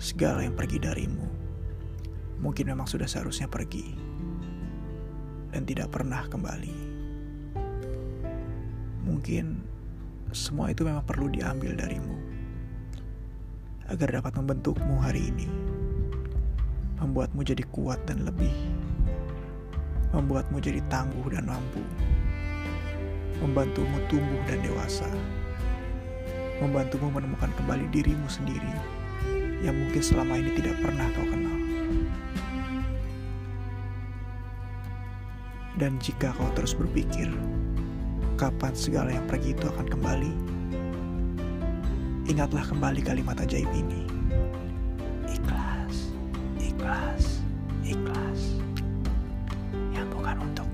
segala yang pergi darimu mungkin memang sudah seharusnya pergi dan tidak pernah kembali. Mungkin semua itu memang perlu diambil darimu agar dapat membentukmu hari ini, membuatmu jadi kuat dan lebih, membuatmu jadi tangguh dan mampu, membantumu tumbuh dan dewasa, membantumu menemukan kembali dirimu sendiri yang mungkin selama ini tidak pernah kau kenal. Dan jika kau terus berpikir, kapan segala yang pergi itu akan kembali, ingatlah kembali kalimat ajaib ini. Ikhlas, ikhlas, ikhlas. Yang bukan untuk